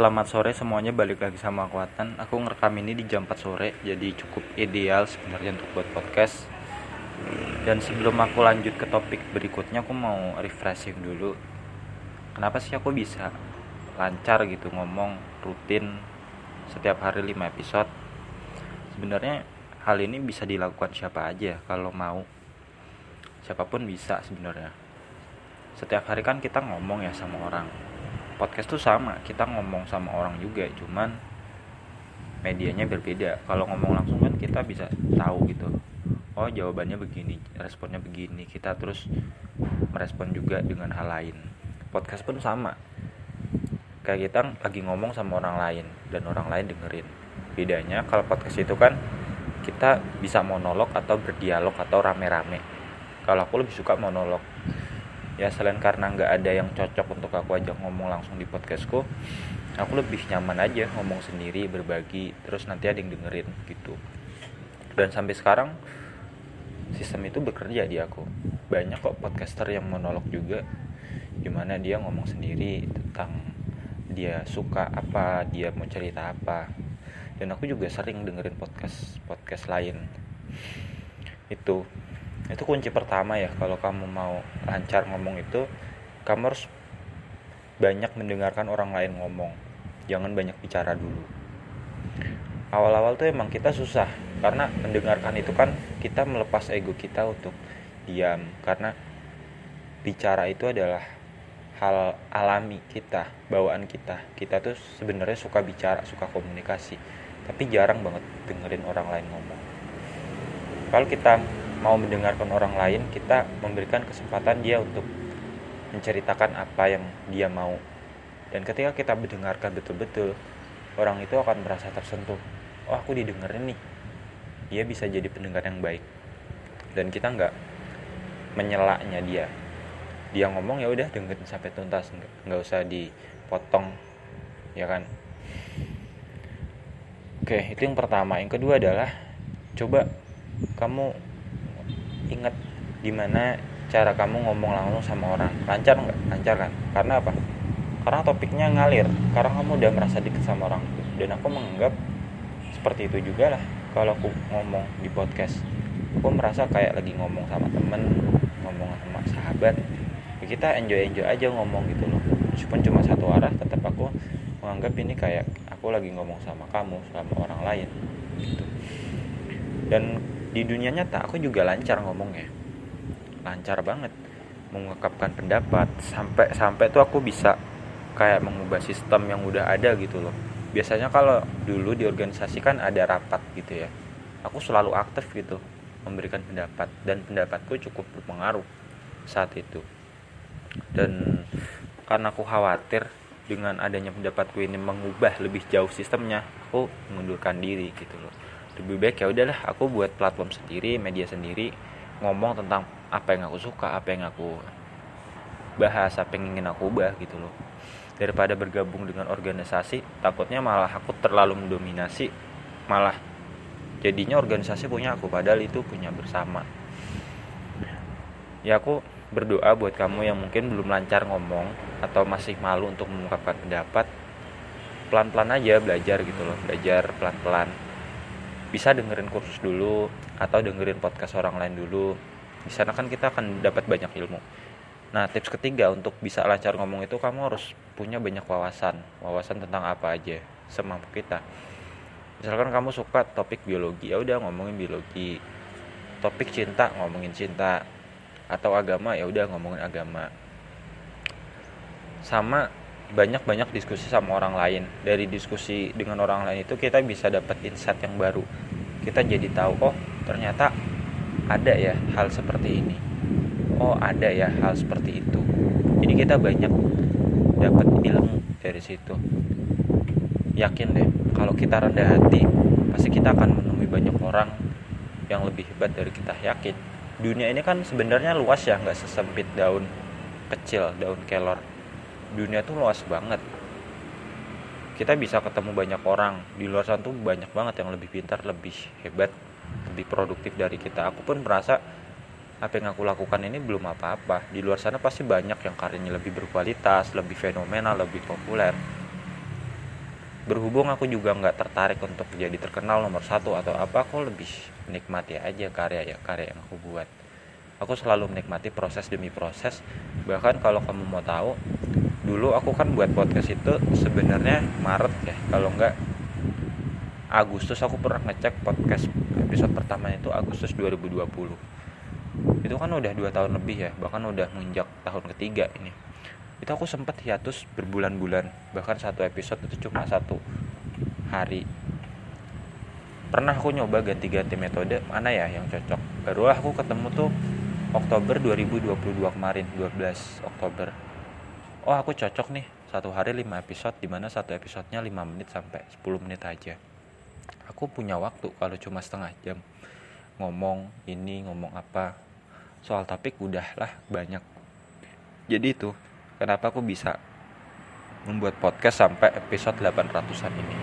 selamat sore semuanya balik lagi sama Akuatan Aku ngerekam ini di jam 4 sore Jadi cukup ideal sebenarnya untuk buat podcast. Dan sebelum aku lanjut ke topik berikutnya Aku mau refreshing dulu. Kenapa sih aku bisa lancar gitu ngomong rutin Setiap hari 5 episode? Sebenarnya hal ini bisa dilakukan siapa aja kalau mau. Siapa pun bisa sebenarnya. Setiap hari kan kita ngomong ya sama orang podcast tuh sama kita ngomong sama orang juga cuman medianya berbeda. Kalau ngomong langsung kan kita bisa tahu gitu oh jawabannya begini responnya begini kita terus merespon juga dengan hal lain. Podcast pun sama. Kayak kita lagi ngomong sama orang lain dan orang lain dengerin. Bedanya kalau podcast itu kan kita bisa monolog atau berdialog atau rame-rame. Kalau aku lebih suka monolog ya selain karena nggak ada yang cocok untuk aku ajak ngomong langsung di podcastku aku lebih nyaman aja ngomong sendiri berbagi terus nanti ada yang dengerin gitu. Dan sampai sekarang sistem itu bekerja di aku. Banyak kok podcaster yang monolog juga gimana dia ngomong sendiri tentang dia suka apa dia mau cerita apa. Dan aku juga sering dengerin podcast podcast lain. Itu itu kunci pertama ya kalau kamu mau lancar ngomong itu kamu harus banyak mendengarkan orang lain ngomong. Jangan banyak bicara dulu. Awal-awal tuh emang kita susah karena mendengarkan itu kan kita melepas ego kita untuk diam. Karena bicara itu adalah hal alami kita bawaan kita. Kita tuh sebenarnya suka bicara suka komunikasi tapi jarang banget dengerin orang lain ngomong. Kalau kita mau mendengarkan orang lain kita memberikan kesempatan dia untuk menceritakan apa yang dia mau. Dan ketika kita mendengarkan betul-betul orang itu akan merasa tersentuh. Oh aku didengerin nih. Dia bisa jadi pendengar yang baik. Dan kita nggak menyelaknya dia. Dia ngomong ya udah dengerin sampai tuntas. Nggak usah dipotong. Ya kan? Oke itu yang pertama. Yang kedua adalah coba kamu ingat gimana cara kamu ngomong langsung sama orang. Lancar nggak? Lancar kan? Karena apa? Karena topiknya ngalir. Karena kamu udah merasa deket sama orang. Dan aku menganggap seperti itu juga lah. Kalau aku ngomong di podcast aku merasa kayak lagi ngomong sama temen ngomong sama sahabat. Ya kita enjoy enjoy aja ngomong gitu loh. Meskipun cuma satu arah tetap aku menganggap ini kayak aku lagi ngomong sama kamu sama orang lain. Gitu. Dan di dunia nyata aku juga lancar ngomongnya. Lancar banget. Mengungkapkan pendapat. Sampai sampai tuh aku bisa kayak mengubah sistem yang udah ada gitu loh. Biasanya kalau dulu di organisasi kan ada rapat gitu ya. Aku selalu aktif gitu memberikan pendapat. Dan pendapatku cukup berpengaruh saat itu. Dan karena aku khawatir dengan adanya pendapatku ini mengubah lebih jauh sistemnya aku mengundurkan diri gitu loh lebih baik ya udahlah aku buat platform sendiri media sendiri ngomong tentang apa yang aku suka apa yang aku bahas apa yang ingin aku ubah gitu loh. Daripada bergabung dengan organisasi takutnya malah aku terlalu mendominasi malah jadinya organisasi punya aku padahal itu punya bersama. Ya aku berdoa buat kamu yang mungkin belum lancar ngomong atau masih malu untuk mengungkapkan pendapat pelan-pelan aja belajar gitu loh belajar pelan-pelan bisa dengerin kursus dulu atau dengerin podcast orang lain dulu. Di sana kan kita akan dapat banyak ilmu. Nah tips ketiga untuk bisa lancar ngomong itu kamu harus punya banyak wawasan. Wawasan tentang apa aja semampu kita. Misalkan kamu suka topik biologi ya udah ngomongin biologi. Topik cinta ngomongin cinta. Atau agama ya udah ngomongin agama. Sama banyak-banyak diskusi sama orang lain. Dari diskusi dengan orang lain itu kita bisa dapat insight yang baru kita jadi tahu oh ternyata ada ya hal seperti ini. Oh ada ya hal seperti itu. Jadi kita banyak dapat ilmu dari situ. Yakin deh kalau kita rendah hati pasti kita akan menemui banyak orang yang lebih hebat dari kita yakin. Dunia ini kan sebenarnya luas ya nggak sesempit daun kecil daun kelor. Dunia tuh luas banget kita bisa ketemu banyak orang. Di luar sana tuh banyak banget yang lebih pintar lebih hebat lebih produktif dari kita. Aku pun merasa apa yang aku lakukan ini belum apa-apa. Di luar sana pasti banyak yang karyanya lebih berkualitas lebih fenomenal lebih populer. Berhubung aku juga nggak tertarik untuk jadi terkenal nomor satu atau apa aku lebih menikmati aja karya ya karya yang aku buat. Aku selalu menikmati proses demi proses. Bahkan kalau kamu mau tahu dulu aku kan buat podcast itu sebenarnya Maret ya kalau nggak Agustus aku pernah ngecek podcast episode pertama itu Agustus 2020 itu kan udah dua tahun lebih ya bahkan udah menginjak tahun ketiga ini. Itu aku sempat hiatus berbulan-bulan bahkan satu episode itu cuma satu hari. Pernah aku nyoba ganti-ganti metode mana ya yang cocok? Barulah aku ketemu tuh Oktober 2022 kemarin 12 Oktober oh aku cocok nih. Satu hari 5 episode di mana satu episodenya 5 menit sampai 10 menit aja. Aku punya waktu kalau cuma setengah jam. Ngomong ini ngomong apa. Soal topik udahlah banyak. Jadi itu kenapa aku bisa membuat podcast sampai episode 800-an ini